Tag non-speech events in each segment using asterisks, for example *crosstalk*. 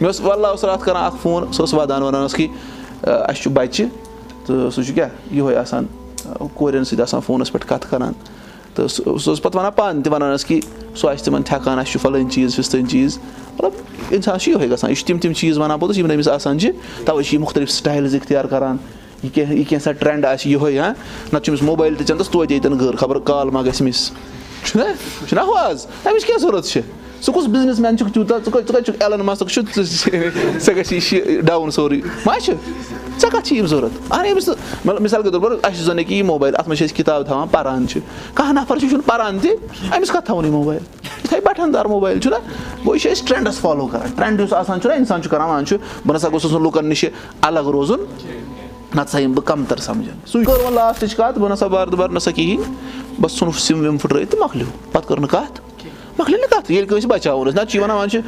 مےٚ اوس وَللہ اوس راتھ کَران اَکھ فون سُہ اوس وَدان وَنان اوس کہِ اَسہِ چھُ بَچہِ تہٕ سُہ چھُ کیٛاہ یِہوے آسان کورٮ۪ن سۭتۍ آسان فونَس پٮ۪ٹھ کَتھ کَران تہٕ سُہ سُہ اوس پَتہٕ وَنان پانہٕ تہِ وَنان ٲس کہِ سُہ آسہِ تِمَن تھٮ۪کان اَسہِ چھُ فَلٲنۍ چیٖز فِستٲنۍ چیٖز مطلب اِنسان چھُ یِہوے گژھان یہِ چھِ تِم تِم چیٖز وَنان پوٚتُس یِم نہٕ أمِس آسان چھِ تَوَے چھِ یہِ مُختٔلِف سِٹایلٕز اِختیار کَران یہِ کینٛہہ یہِ کینٛژھا ٹرٛٮ۪نٛڈ آسہِ یِہوے ہاں نَتہٕ چھُ أمِس موبایِل تہِ چَندَس توتہِ ییٚتٮ۪ن غٲر خبر کال ما گژھِ مِس چھُنہ چھُنہ ہُہ آز أمِس کیٛاہ ضوٚرَتھ چھِ ژٕ کُس بِزنِس مین چھُکھ تیوٗتاہ ژٕ کَتہِ ژٕ کَتہِ چھُکھ ایلَن مَسک چھُ ژےٚ گژھی یہِ ڈاوُن سورُے ما چھُ ژےٚ کَتھ چھِ یِم ضوٚرَتھ اَہن أمِس مِثال کے طور پر اَسہِ چھُ زَن ییٚکیٛاہ یہِ موبایل اَتھ منٛز چھِ أسۍ کِتاب تھاوان پَران چھِ کانٛہہ نَفر چھُ چھُنہٕ پَران تہِ أمِس کَتھ تھاوُن یہِ موبایل یہِ تھاوِ بَٹھَن دار موبایل چھُنہ گوٚو یہِ چھِ أسۍ ٹرٛٮ۪نٛڈَس فالو کَران ٹرٛٮ۪نٛڈ یُس آسان چھُنہ اِنسان چھُ کَران وَنان چھُ بہٕ نَسا گوٚژھُس نہٕ لُکَن نِش الگ روزُن نَتہٕ ہسا یِمہٕ بہٕ کَمتَر سَمجھان سُے کوٚر وۄنۍ لاسٹٕچ کَتھ بہٕ نَسا بار دُبار نَسا کِہیٖنۍ بَس ژھُنُکھ سِم وِم پھٕٹرٲیِتھ تہٕ مۄکلیو پَتہٕ کٔر نہٕ کَتھ مۄکلے نہٕ کَتھ ییٚلہِ کٲنٛسہِ بَچاوُن نَتہٕ چھِ وَنان چھِ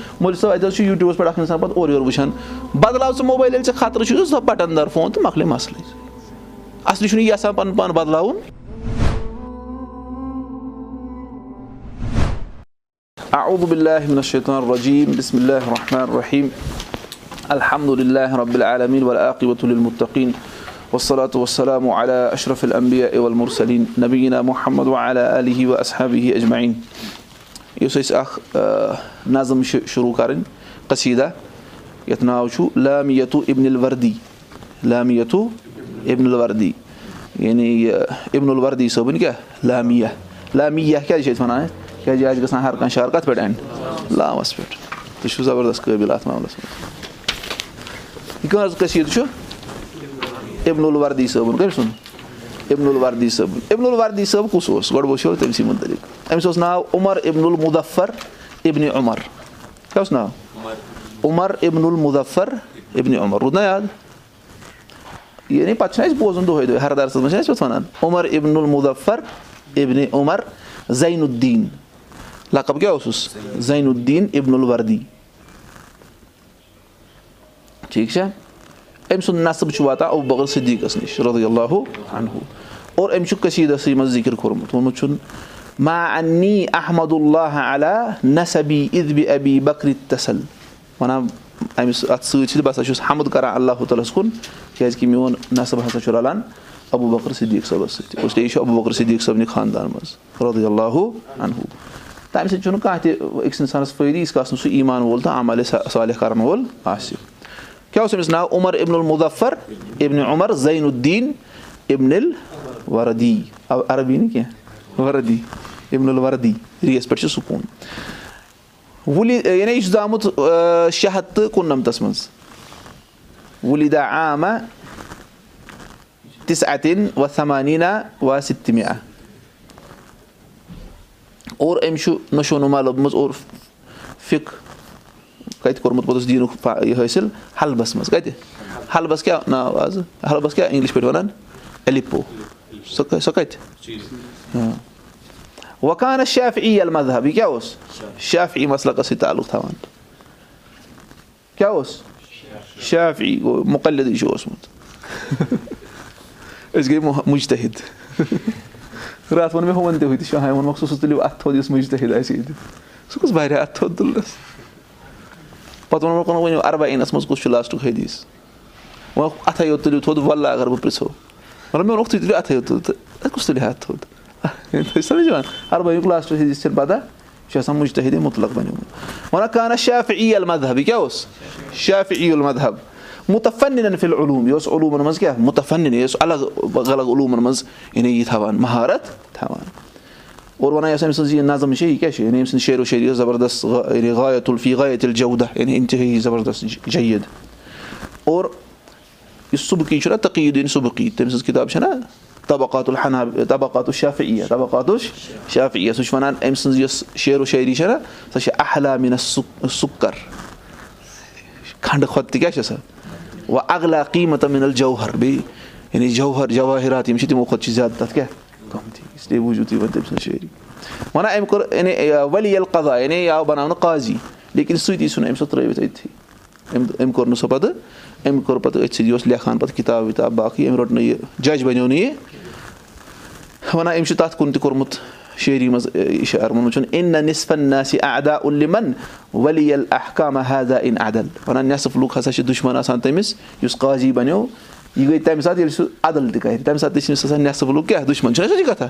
حظ چھُ یوٗٹیوٗبَس پٮ۪ٹھ اَکھ اِنسان پَتہٕ اورٕ یورٕ وٕچھان بَدلاو ژٕ موبایل ییٚلہِ ژےٚ خطرٕ چھُ سُہ بَٹَن دار فون تہٕ مۄکلے مَسلٕے اَصلی چھُنہٕ یہِ یَژھان پَنُن پان بَدلاوُن الرجیٖم بسم اللہ الرحمن الرحیٖم الحمدُ اللہ رب العالمیٖن والعاقبۃ للمُتقیٖن والصلاة والسلام على اشرف الانبیاء والمرسلیٖن نبیٖنا محمد وعلى علیہ وصحبہ اجمعیٖن یُس أسۍ اَکھ نظم چھِ شروٗع کَرٕنۍ قصیٖدہ یَتھ ناو چھُ لامیتُو اِبن الوردی لامیتُو اِبن الوردی یعنی یہِ اِبن الوردی صٲبٕنۍ کیٛاہ لامیہ لامیہ کیٛازِ چھِ أسۍ وَنان کیٛازِ یہِ آسہِ گژھان ہر کانٛہہ شہر کَتھ پٮ۪ٹھ اَنہِ لامَس پٮ۪ٹھ تُہۍ چھُو زَبردست قٲبِل اَتھ معاملَس منٛز یہِ کٔژ قصیٖدٕ چھُ اِبن الوردی صٲبُن کٔمۍ سُنٛد اِبن الوردی صٲبُن اِبن الوردی صٲب کُس اوس گۄڈٕ وٕچھو تٔمۍ سٕے مُتعلِق أمِس اوس ناو عمر اِبن المُدفر اِبنِ عمر کیٛاہ اوس ناو عمر اِبن المُدفر اِبنِ عمر روٗد نا یاد یعنی پَتہٕ چھُنہ اَسہِ بوزُن دۄہے دۄہے ہردارَس منٛز چھِنہ اَسہِ پَتہٕ وَنان عمر اِبن المُدفر اِبنِ عمر زین الدیٖن لقب کیٛاہ اوسُس زین الدیٖن اِبن الوردی ٹھیٖک چھا أمۍ سُنٛد نصب چھُ واتان ابوٗ بکر صدیٖقس نِش رضی اللہُ انہوٗ اور أمۍ چھُ کٔشیٖرَسٕے منٛز ذِکِر کوٚرمُت ووٚنمُت چھُن ما انی احمد اللہ علیٰ نصبی اِدبِ ابی بکرِ تسل وَنان أمِس اَتھ سۭتۍ چھِ بہٕ ہسا چھُس حمد کران اللہ تعالیٰ ہَس کُن کیازِ کہِ میون نصب ہسا چھُ رَلان ابوٗ بکر صدیٖق صٲبَس سۭتۍ لیے یہِ چھُ ابوٗ بکر صدیٖق صٲبنہِ خاندان منٛز رضی اللہُ انہوٗ تَمہِ سۭتۍ چھُنہٕ کانٛہہ تہِ أکِس اِنسانَس فٲیدٕ یٖتِس کالَس نہٕ سُہ ایٖمان وول تہٕ عملہِ صالح کَرَن وول آسہِ کیٛاہ اوس أمِس ناو عمر اِبن المُظفر اِبنِ عمر زین الدیٖن اِبن الوردی عربی نہٕ کیٚنٛہہ وردی اِبن الوردی ریس پٮ۪ٹھ چھُ سکوٗن وُلی یعنی یہِ چھُ زامُت شےٚ ہَتھ تہٕ کُننَمتَس منٛز وُلیٖدا عامہ کَتہِ کوٚرمُت پوٚتُس دیٖنُک یہِ حٲصِل حلبَس منٛز کَتہِ حلبَس کیٛاہ ناو آزٕ حلبَس کیٛاہ اِنٛگلِش پٲٹھۍ وَنان ایلِپو سۄ سۄ کَتہِ وۄکانَس شیف ای اٮ۪ل مذہب یہِ کیٛاہ اوس شیف ای مسلَقَس سۭتۍ تعلُق تھاوان کیٛاہ اوس شیف ای گوٚو مُقلِدٕے چھُ اوسمُت أسۍ گٔے مُجتحد راتھ ووٚن مےٚ ہُمَن تہِ ہُہ تہِ شاہے ووٚنمَکھ سُہ سُہ تُلِو اَتھٕ تھوٚد یُس مُجتحد آسہِ ییٚتہِ سُہ کُس واریاہ اَتھٕ تھوٚد تُلنَس پَتہٕ ووٚنمَکھ ؤنِو اَربا اِنَس منٛز کُس چھُ لاسٹُک حدیٖث ووٚنمَکھ اَتھَے یوت تُلِو تھوٚد وَللہ اگر بہٕ پِرٛژھو مطلب مےٚ ووٚنُکھ تُہۍ تُلِو اَتھَے یوت تُل تہٕ کُس تُلہِ ہا تھوٚد یِوان اَربا یُک لاسٹُک حدیٖث چھَنہٕ پَتہ یہِ چھُ آسان مُجتحدے مُطلق بَنیومُت وَنان کانٛہہ شیف ای المدہب یہِ کیٛاہ اوس شیف ای المدہب مُتفن فِل علوٗم یہِ اوس علوٗمَن منٛز کیٛاہ مُتفن یہِ اوس الگ الگ علوٗمَن منٛز یعنی یہِ تھاوان مہارت تھاوان اور وَنان یۄس أمۍ سٕنٛز یہِ نظم چھِ یہِ کیاہ چھِ یعنی أمۍ سٕنٛز شعر و شٲعری ٲس زَبردست یعنی غایت الفی غایت الجودہ یعنی اِنتِہٲیی زَبردست جید اور یُس صُبقی چھُنہ تقیٖدیٖن صُبقی تٔمۍ سٕنٛز کِتاب چھےٚ نہ طبقات الحناب طبقات الشافعیہ طبقات الشافعیہ سُہ چھُ وَنان أمۍ سٕنٛز یۄس شعر و شٲعری چھےٚ نہ سۄ چھِ احلامِنس سُکر کھنٛڈٕ کھۄتہٕ تہِ کیاہ چھِ سۄ وۄنۍ اغلا قیٖمت مِنل جوہر بیٚیہِ یعنی جوہر جوٲہِرات یِم چھِ تِمو کھۄتہٕ چھِ زیادٕ تَتھ کیاہ تٔمۍ سٕنٛز شٲعری وَنان أمۍ کوٚر یعنی ؤلی ال قضا یعنی آو بَناونہٕ قاضی لیکِن سۭتی ژھُن أمۍ سُہ ترٲوِتھ أتھی أمۍ أمۍ کوٚر نہٕ سُہ پَتہٕ أمۍ کوٚر پَتہٕ أتھۍ سۭتۍ یہِ اوس لیکھان پَتہٕ کِتاب وِتاب باقٕے أمۍ روٚٹ نہٕ یہِ جج بَنیو نہٕ یہِ وَنان أمۍ چھُ تَتھ کُن تہِ کوٚرمُت شٲعری منٛز اِشار ووٚنمُت چھُنہٕ اِن نہ نِصفن ناسہِ ادا اُلِمن ؤلی احکامہ حدا اِن عدل وَنان نٮ۪صٕف لُکھ ہسا چھِ دُشمَن آسان تٔمِس یُس قاضی بَنیو یہِ گٔے تَمہِ ساتہٕ ییٚلہِ سُہ عدل تہِ کَرِ تَمہِ ساتہٕ تہِ چھِ أمِس آسان نٮ۪صٕف کیاہ دُشمَن چھُنہ سۄ کَتھا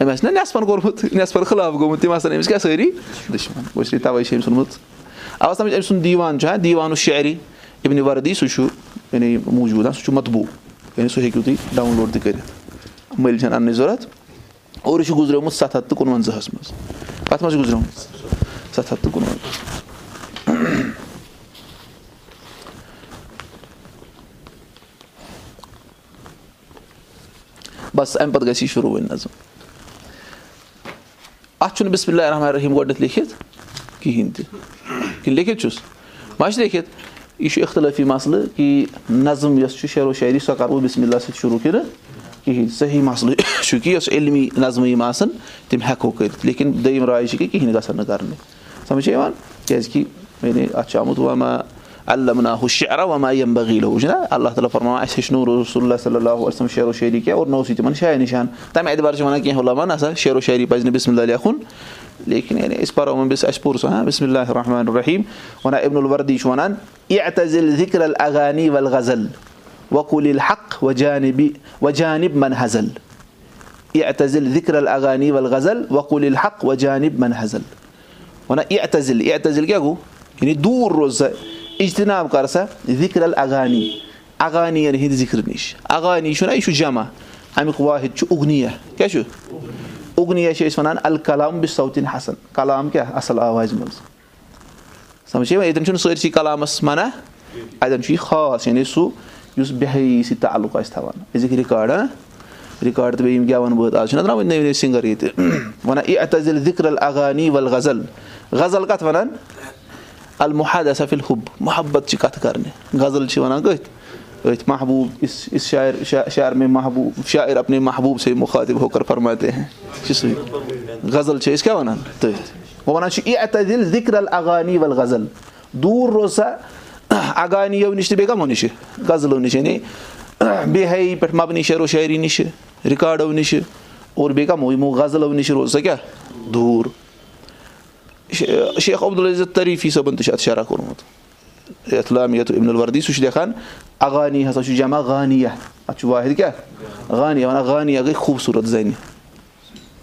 أمۍ آسہِ نہ نٮ۪صفن کوٚرمُت نٮ۪صفن خٕلاف گوٚمُت تِم آسان أمِس کیاہ سٲری دُشمَن اس لیے تَوے چھِ أمۍ ژھُنمُت اَوا سَمجھ أمۍ سُنٛد دیٖوان چھُ ہا دیٖوانُ شعری اِبنہِ وردی سُہ چھُ یعنی موٗجوٗد سُہ چھُ مطبوٗ یعنی سُہ ہیٚکِو تُہۍ ڈاوُن لوڈ تہِ کٔرِتھ مٔلۍ چھَنہٕ اَننٕچ ضوٚرتھ اور یہِ چھُ گُزریومُت سَتھ ہَتھ تہٕ کُنوَنٛزاہَس منٛز کَتھ منٛز چھُ گُزریومُت سَتھ ہَتھ تہٕ کُنوَنٛزاہ بَس اَمہِ پَتہٕ گژھِ یہِ شروٗع وۄنۍ نظم اَتھ چھُنہٕ بِسمہِ اللہ رحمٰن رحیٖم گۄڈٕنیٚتھ لیکھِتھ کِہیٖنۍ تہِ لیکھِتھ چھُس ما چھُ لیکھِتھ یہِ چھُ اِختِلٲفی مَسلہٕ کہِ نظم یۄس چھِ شعرو شٲعری سۄ کَرو بِسمہِ اللہ سۭتۍ شروٗع کِنہٕ کِہیٖنۍ صحیح مَسلہٕ چھُ *coughs* کہِ یۄس علمی نظمہٕ یِم آسان تِم ہٮ۪کو کٔرِتھ لیکِن دوٚیِم راے چھِ کہِ کِہیٖنۍ گژھن نہٕ کَرنہِ سَمجھ چھِ یِوان کیازِ کہِ یعنی اَتھ چھُ آمُت وما ہُہ شعرا وما یِم بغیٖلو چھُنہ اللہ تعالیٰ اَسہِ ہیٚچھنو رسول اللہ اللہ وسلم شعرو شٲعری کیٚنٛہہ اور نوٚو سُہ تِمن شاے نِشان. تَمہِ اعتبار چھِ وَنان کیٚنٛہہ علاما نہ سا شعرو شٲعری پَزِ نہٕ بِسمہِ اللہ لیکھُن لیکِن یعنی أسۍ پَرو سُہ ہاں بِسمہِ اللہ الرحمٰن الرحیٖم وَنان عبد الوردی چھُ وَنان اعتزل ذِکر الاغانی ول غزل وقُل الحق و جانبی و جانب من حضل اعتزل ذِکر الاغانی ول غزل وقُل الحق و جانب من حضل وَنان اعتزل اعتزل کیاہ گوٚو یعنی دوٗر روز سا اِجتِناب کر سا ذِکر الاغانی. اغانِین ہِنٛدِ ذِکرِ نِش اغانی چھُنہ یہِ چھُ جمع. اَمیُک واحد چھُ اُگنِیا کیاہ چھُ اُگنِیا چھِ أسۍ وَنان الکلام سوتِن حسن. کلام کیاہ اَصٕل آوازِ منٛز سَمجھ یِوان ییٚتٮ۪ن چھُنہٕ سٲرسٕے کلامَس مَنا اَتٮ۪ن چھُ یہِ خاص. یعنی سُہ یُس بِہٲیی سۭتۍ تعلُق آسہِ تھاوان أزِکۍ رِکاڈ رِکاڈ تہٕ بیٚیہِ یِم گٮ۪وَن بٲتھ آز چھِنہ درٛامٕتۍ نٔوۍ نٔوۍ سِنٛگَر ییٚتہِ وَنان ذِکر الاغانی ول غزل غزل کَتھ وَنان المحد صفِل حُب محبت چھِ کَتھٕ کَرنہِ غزل چھِ وَنان کٔتھۍ أتھۍ محبوٗب اِس شاعر شاعر مے محبوٗب؟ شاعر اپنے محبوٗب سے مُخاطب ہوکر فرماتے ہیں چھِ سُے غزل چھِ أسۍ کیاہ وَنان تٔتھۍ وۄنۍ وَنان چھِ ذِکر الاغانی ول غزل دوٗر روز سا اغانیو نِش تہٕ بیٚیہِ کَمو نِش غزلو نِش یعنی بیٚیہِ ہایی پٮ۪ٹھ مبنی شعرو شٲعری نِش رِکاڈو نِش اور بیٚیہِ کَمو یِمو غزلو نِش روز سا کیاہ دوٗر شیخ عبدالعزت طریٖفی صٲبَن تہِ چھُ اَتھ شرح کوٚرمُت یَتھ لامیت عبدُ الوردی سُہ چھُ لیکھان اغانی ہسا چھُ جمع؟ غانِیا اَتھ چھُ واحد کیاہ غانِیا وَنان غانِیا گٔے خوٗبصوٗرت زَنہِ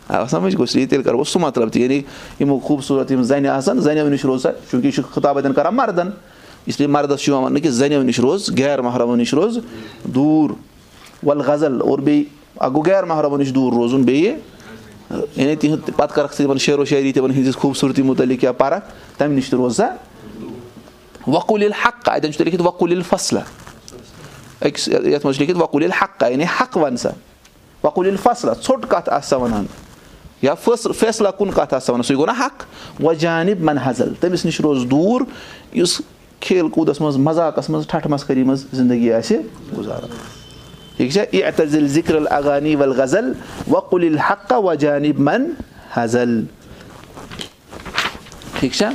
آ سَمجھ گوٚژھ یہِ تیٚلہِ کَرو سُہ مطلب تہِ یعنی یِمو خوٗبصوٗرت یِم زَنہِ آسان زَنیو نِش روز سا چوٗنٛکہِ یہِ چھُ خطاب اَتٮ۪ن کران مردن اس لیے مردس چھُ یِوان وَننہٕ کہِ زَنیو نِش روز غیر محرمو نِش روز دوٗر. وَل غزل اور بیٚیہِ اکھ گوٚو غیر محرمو نِش دوٗر روزُن بیٚیہِ یعنی تِہُنٛد پَتہٕ کَرکھ ژٕ تِمن شعرو شٲعری تِمن ہِنٛدِس خوٗبصوٗرتی مُتعلِق کیاہ پَرکھ تَمہِ نِش تہِ روز سا وقُل الحق اَتٮ۪ن چھُ لیکھِتھ وقُل الفصلہ أکِس یَتھ منٛز چھُ لیکھِتھ وقُل الحق یعنی حق وَن سا وقُل الفصلہ ژھوٚٹ کَتھ آسہِ سا وَنان؟ یا فٲصلہٕ فٲصلہ کُن کَتھ آسہِ سا وَنان؟ سُے گوٚو نا حق۔ وۄنۍ جانب من حضل تٔمِس نِش روز دوٗر یُس کھیل کوٗدَس منٛز مزاقَس منٛز ٹھٹھ مَسکٔری منٛز زندگی آسہِ گُزاران ٹھیٖک چھا ذِکر الاغانی ول غزل وقُل الحق و جانب من حضل ٹھیٖک چھا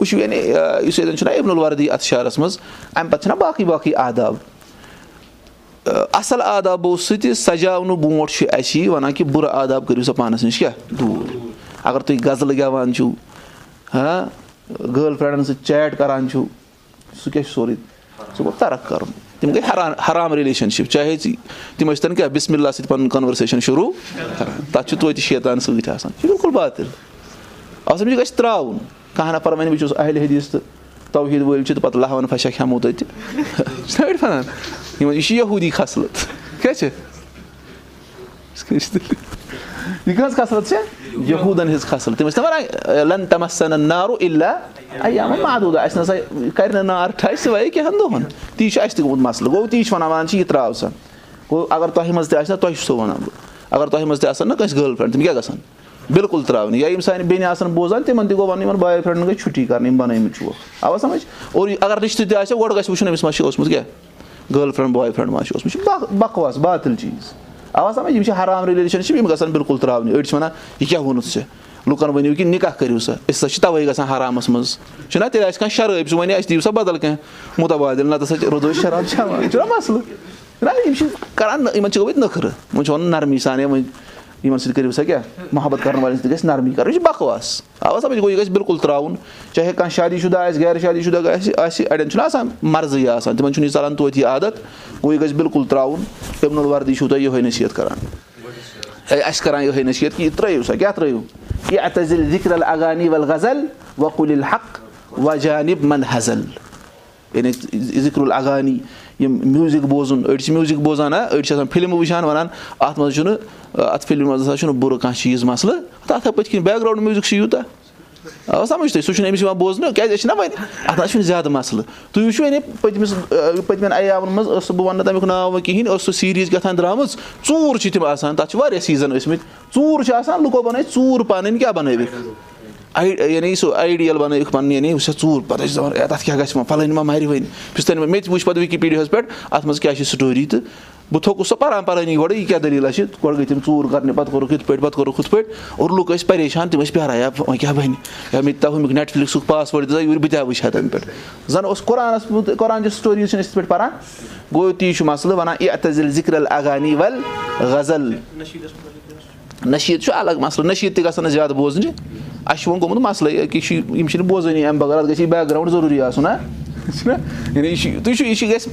وٕچھِو یعنی یُس ییٚتٮ۪ن چھُنہ ابن الوردی اَتھ شہرَس منٛز اَمہِ پَتہٕ چھِنہ باقٕے باقٕے آداب اَصٕل آدابو سۭتۍ سَجاونہٕ برونٛٹھ چھُ اَسہِ یہِ وَنان کہِ بُرٕ آداب کٔرِو سا پانَس نِش کیٛاہ دوٗر. اگر تُہۍ غزلہٕ گٮ۪وان چھُو گٔرل فرٛٮ۪نٛڈَن سۭتۍ چیٹ کَران چھُو سُہ کیٛاہ چھُ سورُے سُہ گوٚو ترق کَرُن تِم گٔے حرام حرام رِلیشَنشِپ چاہے ژٕ تِم ٲسۍ تَن کیٛاہ بِسمہِ اللہ سۭتۍ پَنُن کَنؤرسیشَن شروٗع. کَران تَتھ چھُ توتہِ شیطان سۭتۍ آسان چھُ بِلکُل باتِل آسان یہِ گژھِ ترٛاوُن. کانٛہہ نَفر وَنہِ بہٕ چھُس اہلِ حدیٖث تہٕ توحیٖد وٲلۍ چھِ تہٕ پَتہٕ لہوَن فَشا کھٮ۪مو تَتہِ یہِ چھُ یہوٗدی کھَسلہٕ کیٛاہ چھِ یہِ کٔژ کھسرت چھےٚ یہوٗدَن ہِنٛز کھسل تِم ٲسۍ نہ وَنان لن تَمسن نارو اِلا محدوٗدا اَسہِ نسا کَرِ نہٕ نار ٹھاے سِوے کینٛہہ دۄہَن تی چھُ اَسہِ تہِ گوٚمُت مَسلہٕ گوٚو تی چھُ وَنان وَنان چھِ یہِ ترٛاو سا گوٚو اگر تۄہہِ منٛز تہِ آسہِ نا تۄہہِ چھُ سُہ وَنان بہٕ اگر تۄہہِ منٛز تہِ آسان نہ کٲنٛسہِ گٔرل فرٛٮ۪نٛڈ تِم کیٛاہ گژھان بِلکُل ترٛاونہِ یا یِم سانہِ بیٚنہِ آسان بوزان تِمن تہِ گوٚو وَنُن یِمن باے فرٛٮ۪نٛڈن گٔے چھُٹی کَرٕنۍ یِم بَنٲومٕتۍ چھُو اَوا سَمجھ اور اگر رِشتہٕ تہِ آسہِ گۄڈٕ گژھِ وٕچھُن أمِس ما چھُ اوسمُت کیٛاہ گٔرل فرٛٮ۪نٛڈ باے فرٛٮ۪نٛڈ ما چھُ اوسمُت یہِ چھُ بکواس باتِل چیٖز اَوا سَمجھ یِم چھِ حرام رِلیشَنشِپ یِم گژھن بِلکُل ترٛاونہِ أڑۍ چھِ وَنان یہِ کیٛاہ ووٚنُتھ ژےٚ لُکَن ؤنِو کہِ نِکاح کٔرِو سا أسۍ ہسا چھِ تَوَے گژھان حرامَس منٛز چھُنہ تیٚلہِ آسہِ کانٛہہ شرٲبۍ سُہ وَنہِ اَسہِ دِیِو سا بدل کینٛہہ مُتبادِل نَتہٕ ہسا چھِ روٗدو شراب چٮ۪وان یہِ چھُنہ مَسلہٕ نہ یِم چھِ کران یِمن چھِ گٔمٕتۍ نٔکھرٕ وۄنۍ چھِ وَنان نرمی سان وۄنۍ یِمن سۭتۍ کٔرِو سا کیاہ محبت کرن والٮ۪ن سۭتۍ گژھِ نرمی کَرٕنۍ یہِ چھِ بکواس اَوا سَمجھ گوٚو یہِ گژھِ بِلکُل تراوُن چاہے کانٛہہ شادی شُدا آسہِ غیر شادی شُدا آسہِ آسہِ اَڑٮ۪ن چھُنہ آسان مَرضٕے آسان تِمن چھُنہٕ یہِ ژَلان یہِ عادت گوٚو یہِ گژھِ بِلکُل تراوُن اِبن الوردی چھُو تۄہہِ یِہوے نصیحت کران ہے اَسہِ کران یِہوے نصیحت کہِ یہِ ترٲیِو سا کیاہ ترٲیِو اگانی ول غزل وکُل الحق وجانب من حزل یعنی ذِکر الاگانی یِم میوٗزِک بوزُن أڑۍ چھِ میوٗزِک بوزان ہا أڑۍ چھِ آسان فِلمہٕ وٕچھان وَنان اَتھ منٛز چھُنہٕ اَتھ فِلمہِ منٛز ہسا چھُنہٕ بُرٕ کانٛہہ چیٖز مَسلہٕ تَتھ پٔتھۍ کِنۍ بیک گراوُنٛڈ میوٗزِک چھُ یوٗتاہ آ سَمجھ تُہۍ سُہ چھُنہٕ أمِس یِوان بوزنہٕ کیازِ أسۍ چھِنہ وۄنۍ اَتھ نہ چھُنہٕ زیادٕ مَسلہٕ تُہۍ وٕچھِو وۄنۍ پٔتمِس پٔتمٮ۪ن عیامَن منٛز ٲس بہٕ وَنہٕ نہٕ تَمیُک ناو وۄنۍ کِہینۍ ٲس سُہ سیٖریٖز کیٛاہ درٛامٕژ ژوٗر چھِ تِم آسان تَتھ چھِ واریاہ سیٖزن ٲسمٕتۍ ژوٗر چھِ آسان لُکو بَنٲیِتھ ژوٗر پَنٕنۍ کیاہ بَنٲوِکھ یعنی سُہ آیڈِیَل بَنٲوِکھ پَنٕنۍ یعنی وٕچھ سا ژوٗر پَتہٕ ٲسۍ دَپان ہے تَتھ کیاہ گژھِ وۄنۍ پھلٲنۍ ما مَرِ وۄنۍ پِستٲنۍ مےٚ تہِ وٕچھ پَتہٕ وِکِپیٖڈیاہَس پٮ۪ٹھ اَتھ منٛز کیاہ چھِ سٹوری تہٕ بہٕ تھوٚکُس سۄ پَران پَرٲنی گۄڈٕ یہِ کیاہ دٔلیٖل چھِ گۄڈٕ گٔے تِم ژوٗر کَرنہِ پَتہٕ کوٚرُکھ یِتھ پٲٹھۍ پَتہٕ کوٚرُکھ ہُتھ پٲٹھۍ اور لُکھ ٲسۍ پریشان تِم ٲسۍ پیاران یا وۄنۍ کیاہ بَنہِ یا مےٚ دِتا ہُمیُک نیٹفِلِکسُک پاسوٲڈ دِژا یورٕ بہٕ تہِ ہا وٕچھِ ہا تَمہِ پٮ۪ٹھ زَن اوس قۄرانَس قۄران چہِ سٹوریٖز چھِنہٕ أسۍ یِتھ پٲٹھۍ پَران گوٚو تی چھُ مَسلہٕ وَنان یہِ تزِل ذِکر اگانی وَل غزل نٔشیٖد چھُ الگ مَسلہٕ نٔشیٖد تہِ گژھن نہٕ زیادٕ بوزنہِ اَسہِ چھُ وۄنۍ گوٚمُت مَسلٕے کہِ یہِ چھُ یِم چھِنہٕ بوزٲنی اَمہِ بغٲر اَتھ گژھِ یہِ بیک گراوُنٛڈ ضروٗری آسُن ہا چھُنہ یعنی یہِ چھُ تُہۍ چھُو یہِ چھُ گژھِ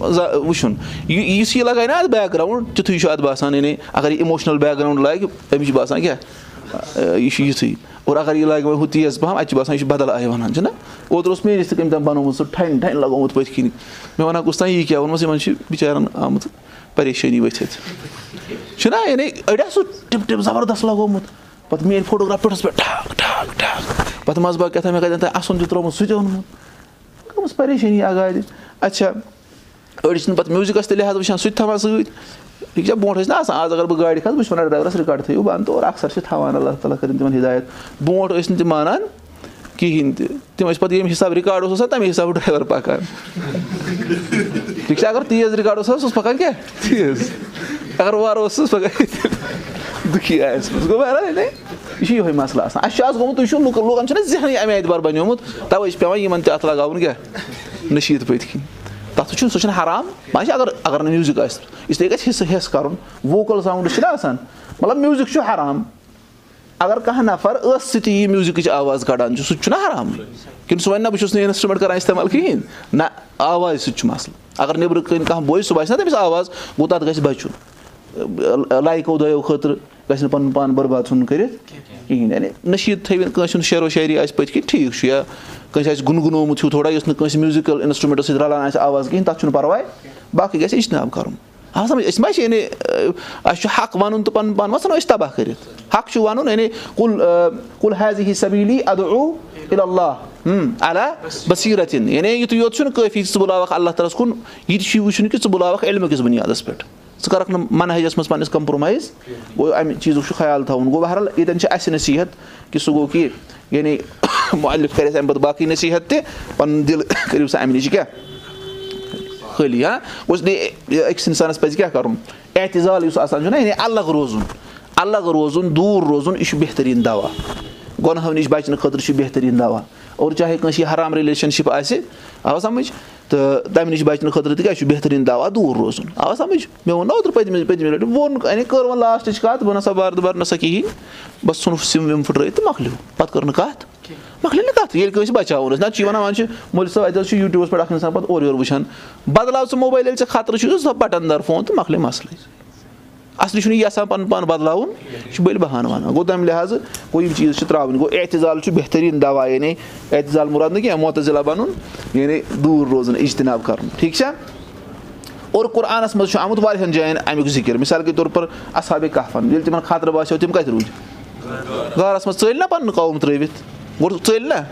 وٕچھُن یہِ یُس یہِ لگایہِ نا اَتھ بیک گراوُنٛڈ تِتھُے چھُ اَتھ باسان یعنی اَگر یہِ اِموشنَل بیک گراوُنٛڈ لاگہِ أمِس چھُ باسان کیاہ یہِ چھُ یِتھُے اور اَگر یہِ لاگہِ وۄنۍ ہُہ تیز پَہَم اَتہِ چھُ باسان یہِ چھُ بَدل آیہِ وَنان چھُنہ اوترٕ اوس میٲنِس تہِ کٔمۍ تام بَنومُت سُہ ٹھنٛڈ ٹھنٛڈ لگومُت پٔتھۍ کِنۍ مےٚ وَنان کُس تام یہِ کیاہ ووٚنمَس یِمن چھِ بِچارَن آمُت پریشٲنی ؤتھِتھ چھُنہ یعنی أڑۍ آسو ٹِپ ٹِپ زَبردست لگومُت پَتہٕ میٲنۍ فوٹوگراف پٮ۪ٹھَس پٮ۪ٹھ ٹھاک ٹھاک ٹھاک پَتہٕ منٛزٕ باغ کیٛاہ تام مےٚ کَتٮ۪ن تانۍ اَسُن تہِ ترٛوومُت سُہ تہِ اوٚنمُت گٔمٕژ پریشٲنی اَگادِ اچھا أڑۍ چھِنہٕ پَتہٕ میوٗزِکَس تہِ لِحاظ وٕچھان سُہ تہِ تھاوان سۭتۍ ٹھیٖک چھا برونٛٹھ ٲسۍ نہ آسان آز اگر بہٕ گاڑِ کھَسہٕ بہٕ چھُس وَنان ڈرایورَس رِکاڈ تھٲیِو بنٛد اور اَکثر چھِ تھاوان اللہ تعالیٰ کٔرِنۍ تِمَن ہِدایت برونٛٹھ ٲسۍ نہٕ تِم مانان کِہیٖنۍ تہِ تِم ٲسۍ پَتہٕ ییٚمہِ حِسابہٕ رِکاڈ اوس آسان تَمے حِسابہٕ ڈرایوَر پَکان ٹھیٖک چھا اگر تیز رِکاڈ اوس آسان سُہ اوس پَکان کیٛاہ تیز اگر وارٕ اوس سُہ پَکان دُکھی آسہِ گوٚو بہرحال یہِ چھُ یِہوے مَسلہٕ آسان اَسہِ چھُ آز گوٚمُت تُہۍ چھُو لُکَن لُکَن چھُنہ ذہنٕے اَمہِ اعتبار بَنیومُت تَوَے چھِ پیٚوان یِمَن تہِ اَتھ لگاوُن کیٛاہ نٔشیٖد پٔتۍ کِنۍ تَتھ چھُنہٕ سُہ چھُنہٕ حرام؟ وۄنۍ چھِ اگر اگر نہٕ میوٗزِک آسہِ اِسلیے گژھِ حِصہٕ حِصہٕ کَرُن ووکَل ساوُنٛڈٕس چھِنہ آسان مطلب میوٗزِک چھُ حرام؟ اگر کانٛہہ نَفر ٲسہٕ سۭتی یہِ میوٗزِکٕچ آواز کَڑان چھُ سُہ تہِ چھُنہ حرام. کِنہٕ سُہ وَنہِ نہ بہٕ چھُس نہٕ اِنسٹرٛوٗمٮ۪نٛٹ کَران اِستعمال کِہیٖنۍ نہ آوازِ سۭتۍ چھُ مَسلہٕ اگر نیٚبرٕ کَنۍ کانٛہہ بوزِ سُہ باسہِ نہ تٔمِس آواز. گوٚو تَتھ گژھِ بَچُن لایکو دۄیو خٲطرٕ گژھِ نہٕ پَنُن پان بَرباد ژھٕنُن کٔرِتھ کِہیٖنۍ۔ یعنی نٔشیٖد تھٲوِنۍ کٲنٛسہِ ہُنٛد شعرو شٲعری آسہِ پٔتۍ کِنۍ ٹھیٖک چھُ یا کٲنٛسہِ آسہِ گُنگُنومُت ہیوٗ تھوڑا یُس نہٕ کٲنٛسہِ میوٗزِکَل اِنَسٹرٛوٗمٮ۪نٛٹو سۭتۍ رَلان آسہِ آواز کِہیٖنۍ تَتھ چھُنہٕ پَرواے باقٕے گژھِ اِجتِناب کَرُن۔ آ سَمجھ أسۍ ما چھِ یعنی اَسہِ چھُ حق وَنُن تہٕ پَنُن پان ما ژھٕنو أسۍ تباہ کٔرِتھ۔ حق چھُ وَنُن یعنی کُل سبیٖلی اَدعوٗ اللہ اللہ بصیٖرتِن یعنی یُتُے یوت چھُنہٕ کٲفی ژٕ بُلاوَکھ اللہ تعالیٰ ہَس کُن یہِ تہِ چھُے وٕچھُن کہِ ژٕ بُلاوَکھ علمہٕ کِس بُنیادَس پٮ۪ٹھ ژٕ کَرَکھ نہٕ مَنہجَس منٛز پَنٕنِس کَمپرٛومایز. گوٚو اَمہِ چیٖزُک چھُ خیال تھاوُن گوٚو بہرحال ییٚتٮ۪ن چھِ اَسہِ نصیٖحت کہِ سُہ گوٚو کہِ یعنی *coughs* مُعلِف کَرِ اَسہِ اَمہِ پَتہٕ باقٕے نصیٖحت تہِ پَنُن دِل *coughs* کٔرِو سا اَمہِ نِش کیٛاہ خٲلی ہا گوٚژھ نہٕ أکِس اِنسانَس پَزِ کیٛاہ کَرُن احتِظال یُس آسان چھُنہ یعنی الگ روزُن الگ روزُن دوٗر روزُن یہِ چھُ بہتریٖن دَوا. گۄنہو نِش بَچنہٕ خٲطرٕ چھُ بہتریٖن دَوا. اور چاہے کٲنٛسہِ حرام رِلیشَنشِپ آسہِ آو سَمٕجھ تہٕ تَمہِ نِش بَچنہٕ خٲطرٕ تہِ کیٛاہ چھُ بہتریٖن دَوا دوٗر روزُن آو سَمٕجھ مےٚ ووٚن نہ اوترٕ پٔتمہِ پٔتمہِ لَٹہِ ووٚن یعنی کٔر وۄنۍ لاسٹٕچ کَتھ بہٕ نَسا بار دُبار نَسا کِہیٖنۍ بَس ژھُنُکھ سِم وِم پھٕٹرٲیِتھ تہٕ مۄکلیو پَتہٕ کٔر نہٕ کَتھ مۄکلے نہٕ کَتھ ییٚلہِ کٲنٛسہِ بَچاوُن ٲسۍ نَتہٕ چھِ وَنان وۄنۍ چھِ مولوی صٲب اَتہِ حظ چھُ یوٗٹیوٗبَس پٮ۪ٹھ اَکھ اِنسان پَتہٕ اورٕ یورٕ وٕچھان بَدلاو ژٕ موبایل ییٚلہِ ژےٚ خطرٕ چھُ سۄ بَٹَن دار فون تہٕ مۄکلے مَسلٕے اَصلی چھُنہٕ یہِ یَژھان پَنُن پان بَدلاوُن یہِ چھُ بٔلۍ بَہانہٕ وَنان گوٚو تَمہِ لِحاظہٕ گوٚو یِم چیٖز چھِ ترٛاوٕنۍ گوٚو احتِظال چھُ بہتریٖن دَوا یعنی احتِظال مُراد نہٕ کینٛہہ موتضِلا بَنُن یعنی دوٗر روزُن اِجتِناب کَرُن ٹھیٖک چھا اور قۄرآنَس منٛز چھُ آمُت واریاہَن جایَن اَمیُک ذِکِر مِثال کے طور پَر اَصابے کَفَن ییٚلہِ تِمَن خطرٕ باسیو تِم کَتہِ روٗدۍ غارَس منٛز ژٔلۍ نہ پَنُن قوم ترٛٲوِتھ گوٚو ژٔلۍ نہ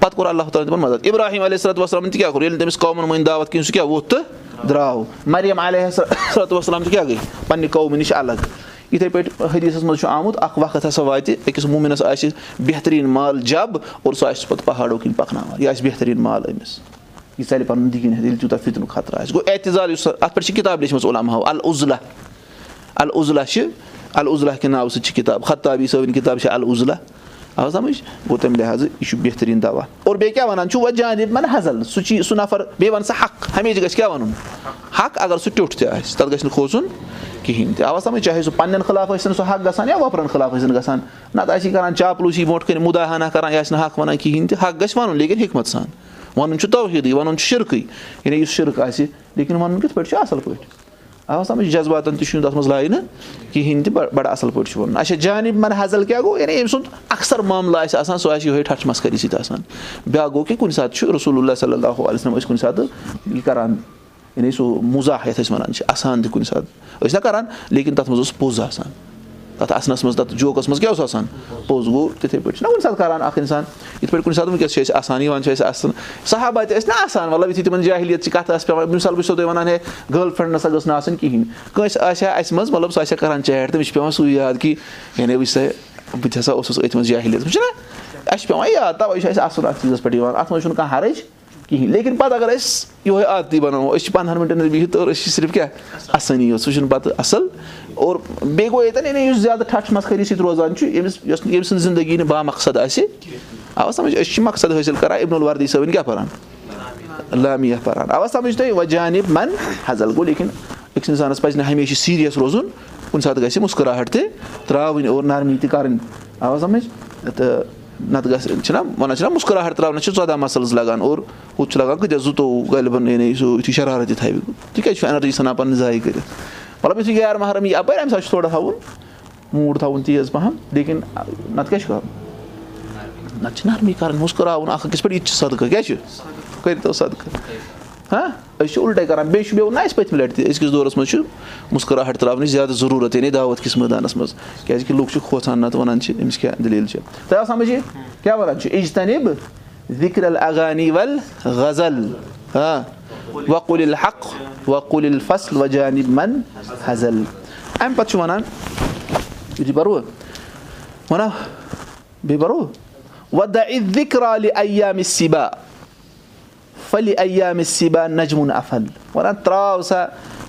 پَتہٕ کوٚر اللہ تعالیٰ تِمَن مَدد. اِبراہیٖم علیہ صلاتُ وَسلامَن تہِ کیٛاہ کوٚر ییٚلہِ تٔمِس قومَن مٲنۍ دعوت کِہیٖنۍ سُہ کیٛاہ ووٚتھ تہٕ درٛاو مَریم علیہ صلاتُ وَسلام تہِ کیٛاہ گٔے پنٛنہِ قومہٕ نِش الگ یِتھَے پٲٹھۍ حدیٖثَس منٛز چھُ آمُت اَکھ وقت ہَسا واتہِ أکِس موٗمِنَس آسہِ بہتریٖن مال جَب اور سُہ آسہِ پَتہٕ پہاڑو کِنۍ پَکناوان یہِ آسہِ بہتریٖن مال أمِس یہِ ژَلہِ پَنُن دیٖن ہٮ۪تھ ییٚلہِ تیوٗتاہ فِتنُک خطرٕ آسہِ گوٚو احتِظال یُس اَتھ پٮ۪ٹھ چھِ کِتاب لیٚچھمٕژ علام ہاو العضلہ العضلہ چھِ العضلہ کہِ ناوٕ سۭتۍ چھِ کِتاب خطابی صٲبٕنۍ کِتاب چھِ العضلہ آو سَمجھ گوٚو تَمہِ لِحاظہٕ یہِ چھُ بہتریٖن دوا اور بیٚیہِ کیاہ وَنان چھُ وۄنۍ جانب من حضل سُہ چی سُہ نَفر بیٚیہِ وَن سا حق. ہمیشہٕ گژھِ کیاہ وَنُن حق اَگر سُہ ٹیوٚٹھ تہِ آسہِ تَتھ گژھِ نہٕ کھوژُن کِہینۍ تہِ آو سَمجھ چاہے سُہ پَنٕنٮ۪ن خٕلاف ٲسِن سُہ حق گژھان یا وۄپرَن خٕلاف ٲسِن گژھان نتہٕ آسہِ یہِ کران چاپلوٗسی برونٛٹھ کَنۍ مُدا ہنا کران یہِ آسہِ نہٕ حق وَنان کِہینۍ تہِ حق گژھِ وَنُن لیکِن حِکمت سان. وَنُن چھُ توحیٖدٕے وَنُن چھُ شِرکٕے یعنی یُس شِرک آسہِ لیکِن وَنُن کِتھ پٲٹھۍ چھُ اَصٕل پٲٹھۍ سَمجھ جذباتَن تہِ چھُنہٕ تَتھ منٛز لاینہٕ کِہینۍ تہِ بَڑٕ اَصٕل پٲٹھۍ چھُ وَنُن اچھا جانب من حضل کیاہ گوٚو یعنی أمۍ سُنٛد اَکثر معاملہٕ آسہِ آسان سُہ آسہِ یِہوے ٹھٹھ مَسخٔری سۭتۍ آسان بیاکھ گوٚو کہِ کُنہِ ساتہٕ چھُ رسول اللہ صلی اللہُ علیہ وسلم ٲسۍ کُنہِ ساتہٕ یہِ کران یعنی سُہ مُزاح یَتھ أسۍ وَنان چھِ اَسان تہِ کُنہِ ساتہٕ ٲسۍ نہ کران لیکِن تَتھ منٛز اوس پوٚز آسان تَتھ اَسنَس منٛز تَتھ جوکَس منٛز کیاہ اوس آسان پوٚز گوٚو تِتھٕے پٲٹھۍ چھُنہ کُنہِ ساتہٕ کران اکھ اِنسان یِتھ پٲٹھۍ کُنہِ ساتہٕ وٕنکیٚس چھِ أسۍ آسان یِوان چھِ آسان صحبہ تہِ ٲسۍ نہ آسان مطلب یِتھُے تِمن جاہلیت چہِ کَتھ ٲس پیٚوان مِثال بہٕ چھُسو تۄہہِ وَنان ہے گٔرل فرٛٮ۪نٛڈ نسا گٔژھ نہٕ آسٕنۍ کِہینۍ کٲنٛسہِ آسہِ ہا اَسہِ منٛز مطلب سُہ آسہِ ہا کران چیٹ تٔمِس چھُ پیٚوان سُے یاد کہِ یعنی وٕچھ سا بہٕ تہِ ہسا اوسُس أتھۍ منٛز جاہلیت وٕچھ نا اَسہِ چھُ پیٚوان یاد تَوے چھُ اَسہِ اَصٕل اَتھ چیٖزَس پٮ۪ٹھ یِوان اَتھ منٛز چھُنہٕ کانٛہہ حرج کِہینۍ لیکِن پَتہٕ اَگر أسۍ یِہوے عادتی بَناوو أسۍ چھِ پَنٛدہَن مِنٹَن بِہِتھ اور أسۍ چھِ صرف کیاہ آسٲنی یوت سُہ چھُنہٕ پَتہٕ اَصٕل اور بیٚیہِ گوٚو ییٚتٮ۪ن یعنی یُس زیادٕ ٹھٹھ مَسخٔری سۭتۍ روزان چھُ أمِس یۄس ییٚمہِ سٕنٛز زندگی نہٕ با مقصد آسہِ آوا سَمجھ أسۍ چھِ مقصد حٲصِل کران اِبن الوردی صٲبٕنۍ کیاہ پَران لامیہ پَران اَوا سَمجھ تُہۍ وۄنۍ جانب من حضل گوٚو لیکِن أکِس اِنسانَس پَزِ نہٕ ہمیشہِ سیٖریَس روزُن کُنہِ ساتہٕ گژھِ مُسکراہٹ تہِ ترٛاوٕنۍ اور نرمی تہِ کَرٕنۍ آوا سَمجھ تہٕ نَتہٕ گژھِ چھِنہ وَنان چھِنہ مُسکراہٹ ترٛاونَس چھِ ژۄداہ مَسلٕز لگان اور ہُتھ چھُ لگان کۭتیاہ زٕتووُہ یعنی سُہ یُتھُے شَرارت تہِ تھاوِ تِکیازِ چھُ اٮ۪نَرجی ژھٕنان پَنٕنۍ ضایع کٔرِتھ مطلب یُتھُے غیر محرم یی اَپٲرۍ اَمہِ ساتہٕ چھُ تھوڑا تھاوُن موٗڈ تھاوُن تیز پَہَم لیکِن نَتہٕ کیاہ چھُ کَرُن نَتہٕ چھِ نرمی کَرٕنۍ مُسکراوُن اکھ أکِس پٮ۪ٹھ یہِ تہِ چھُ صدقہٕ کیاہ چھُ کٔرۍتو صدقہٕ ہاں أسۍ چھِ اُلٹے کران بیٚیہِ چھُ بیٚیہِ نہ اَسہِ پٔتمہِ لَٹہِ تہِ أزکِس دورَس منٛز چھُ مُسکراہٹ تراونٕچ زیادٕ ضروٗرت یعنی دعوت کِس مٲدانَس منٛز کیازِ کہِ لُکھ چھِ کھوژان نتہٕ وَنان چھِ أمِس کیاہ دٔلیٖل چھِ تۄہہِ آو سَمجھ یہِ کیاہ وَنان چھِ اِجتنب ذِکر الاغانی ول غزل ہاں وقُل الحق وقُل الفصل وجانب من حضل اَمہِ پَتہٕ چھُ وَنان فلی ایام سِبا نجمُن افل وَنان ترٛاو سا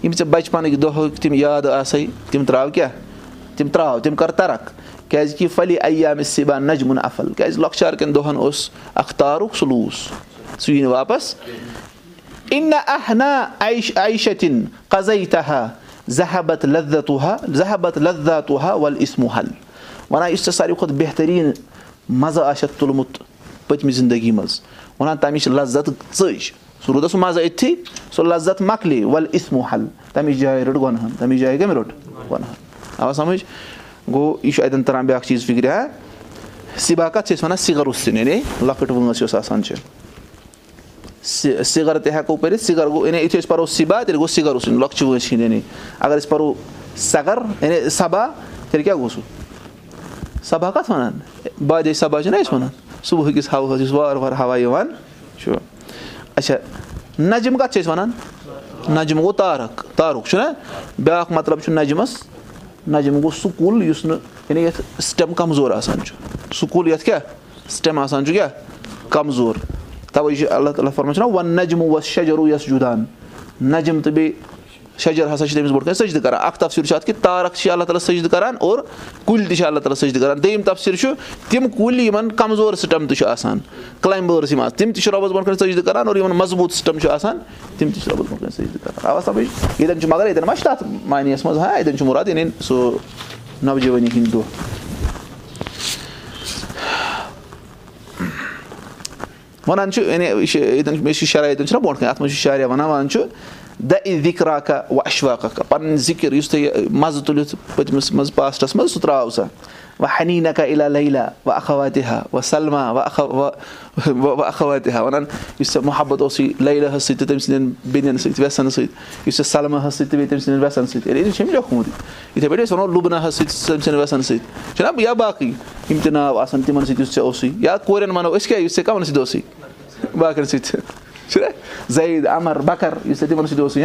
یِم ژےٚ بَچپَنٕکۍ دۄہٕکۍ تِم یاد آسے تِم ترٛاو کیٛاہ تِم ترٛاو تِم کَر تَرَکھ کیٛازِکہِ فلی ایام سِبا نجمُن افل کیٛازِ لۄکچار کٮ۪ن دۄہَن اوس اکھ تارُک سُلوٗس سُہ یی نہٕ واپَس اِن احنا عیشتِن قزے تہا زہبت لدتُہا زہبت لداتُہا وَل اِسمو حل وَنان یُس ژےٚ ساروی کھۄتہٕ بہتریٖن مَزٕ آسٮ۪تھ تُلمُت پٔتمہِ زندگی منٛز وَنان تَمِچ لَزت ژٔج سُہ روٗدا سُہ مَزٕ أتھی سُہ لَزت مۄکلے وَل اِسمو حل تَمِچ جاے رٔٹ گۄنہَن تَمِچ جایہِ کَمہِ رٔٹ گۄنہَن آوا سَمٕجھ گوٚو یہِ چھُ اَتٮ۪ن تَران بیٛاکھ چیٖز فِکرِ ہا سِبا کَتھ چھِ أسۍ وَنان سِگر سِنۍ یعنی لۄکٕٹ وٲنٛس یۄس آسان چھِ سِگر تہِ ہٮ۪کو پٔرِتھ سِگر گوٚو یعنی یِتھُے أسۍ پَرو سِبا تیٚلہِ گوٚو سِگر سٕنٛدۍ لۄکچہِ وٲنٛسہِ ہِنٛدۍ یعنی اَگر أسۍ پَرو سَگر یعنی سبا تیٚلہِ کیاہ گوٚو سُہ سبا کَتھ وَنان بادے سبا چھِنہ أسۍ وَنان صُبحٕکِس ہَوہَس یُس وارٕ وارٕ ہوا یِوان چھُ اچھا نجِم کَتھ چھِ أسۍ وَنان نجِم گوٚو تارک تارُک چھُنہ بیٛاکھ مطلب چھُ نجمَس نجِم گوٚو سُہ کُل یُس نہٕ یعنی یَتھ سِٹٮ۪م کَمزور آسان چھُ سُہ کُل یَتھ کیاہ سِٹٮ۪م آسان چھُ کیاہ کَمزور۔ تَوَے چھِ اللہ تعالیٰ فرمان چھُنہ وَن نجم وَس شجروٗ یَس جُدان نجم تہٕ بیٚیہِ شجر ہسا چھِ تٔمِس برونٛٹھ کَنۍ سٔجدٕ کران اکھ تفصیٖل چھُ اَتھ کہِ تارک چھِ اللہ تعالیٰ سٔجدٕ کران اور کُلۍ تہِ چھِ اللہ تعالیٰ سٔجدٕ کران دوٚیِم تفصیٖل چھُ تِم کُلۍ یِمن کَمزور سِٹم تہِ چھُ آسان. کٕلایمبٲرٕس یِم آسان تِم تہِ چھِ رۄبَس برونٛٹھ کَنۍ سٔجدٕ کران اور یِمن مضبوٗط سِسٹم چھُ آسان. تِم تہِ چھِ رۄبَس برونٛٹھ کَنۍ سٔجدٕ کران آ سَمجھ ییٚتٮ۪ن چھُ مَگر ییٚتٮ۪ن چھُ تَتھ معنیَس منٛز ہا ییٚتٮ۪ن مُراد یعنی سُہ نوجوٲنی ہِنٛدۍ دۄہ وَنان چھُ یعنی یہِ چھِ ییٚتٮ۪ن مےٚ چھِ شرح ییٚتٮ۪ن چھُنہ برونٛٹھ کَنۍ اَتھ منٛز چھُ شاریا وَنان وَنان چھُ دَ اِ وِکراکا وَ اَشواکا پَنٕنۍ ذِکِر یُس تۄہہِ مَزٕ تُلِتھ پٔتمِس منٛز پاسٹَس منٛز سُہ ترٛاو سا. وَ حنی نَکا اِلا لیلا وَ اَخواتہِ ہا وَ سلما وَ وَ اَخواتہِ ہا وَنان یُس ژےٚ محبت اوسُے لیلاہَس سۭتۍ تٔمۍ سٕنٛدٮ۪ن بیٚنٮ۪ن سۭتۍ وٮ۪سَن سۭتۍ. یُس ژےٚ سَلماہَس سۭتۍ تہٕ بیٚیہِ تٔمۍ سٕنٛدٮ۪ن وٮ۪سَن سۭتۍ. یعنی چھُ أمۍ لیوکھمُت یِتھَے پٲٹھۍ أسۍ وَنو لُبناہَس سۭتۍ تٔمۍ سٕنٛدٮ۪ن وٮ۪سَن سۭتۍ. چھُنہ یا باقٕے یِم تہِ ناو آسان تِمَن سۭتۍ یُس ژےٚ اوسُے یا کورٮ۪ن وَنو أسۍ کیٛاہ یُس ژےٚ کَمَن سۭتۍ اوسُے؟ باقٕیَن سۭتۍ چھُنہ زعید اَمر بکر یُس ژےٚ تِمَن سۭتۍ اوسُے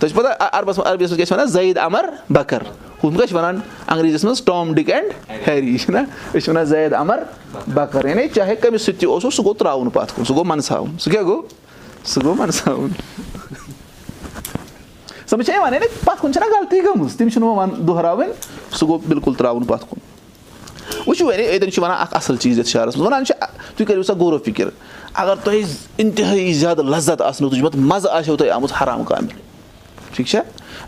تۄہہِ چھُ پَتہ عربَس عربِیَس منٛز کیاہ چھِ وَنان زعید اَمر بکر ہُم کیاہ چھِ وَنان انگریٖزیَس منٛز ٹام ڈِک اینڈ ہیری چھُنہ أسۍ چھِ وَنان زید اَمر بکر یعنی چاہے کٔمِس سۭتۍ تہِ اوسُس سُہ گوٚو ترٛاوُن پَتھ کُن سُہ گوٚو مَنساوُن سُہ کیاہ گوٚو سُہ گوٚو مَنساوُن سَمجھ چھا یِوان یعنی پَتھ کُن چھَنہ غلطی گٔمٕژ تِم چھِنہٕ وۄنۍ وَن دۄہراوٕنۍ سُہ گوٚو بِلکُل ترٛاوُن پَتھ کُن وٕچھِو اَتؠن چھِ وَنان اَکھ اَصٕل چیٖز یَتھ شہرَس منٛز وَنان چھِ تُہۍ کٔرِو سا غورو فِکِر اگر تۄہہِ اِنتِہٲیی زیادٕ لَذت آسنو تُجمُت مَزٕ آسیو تۄہہِ آمُت حرام کامہِ۔ ٹھیٖک چھا؟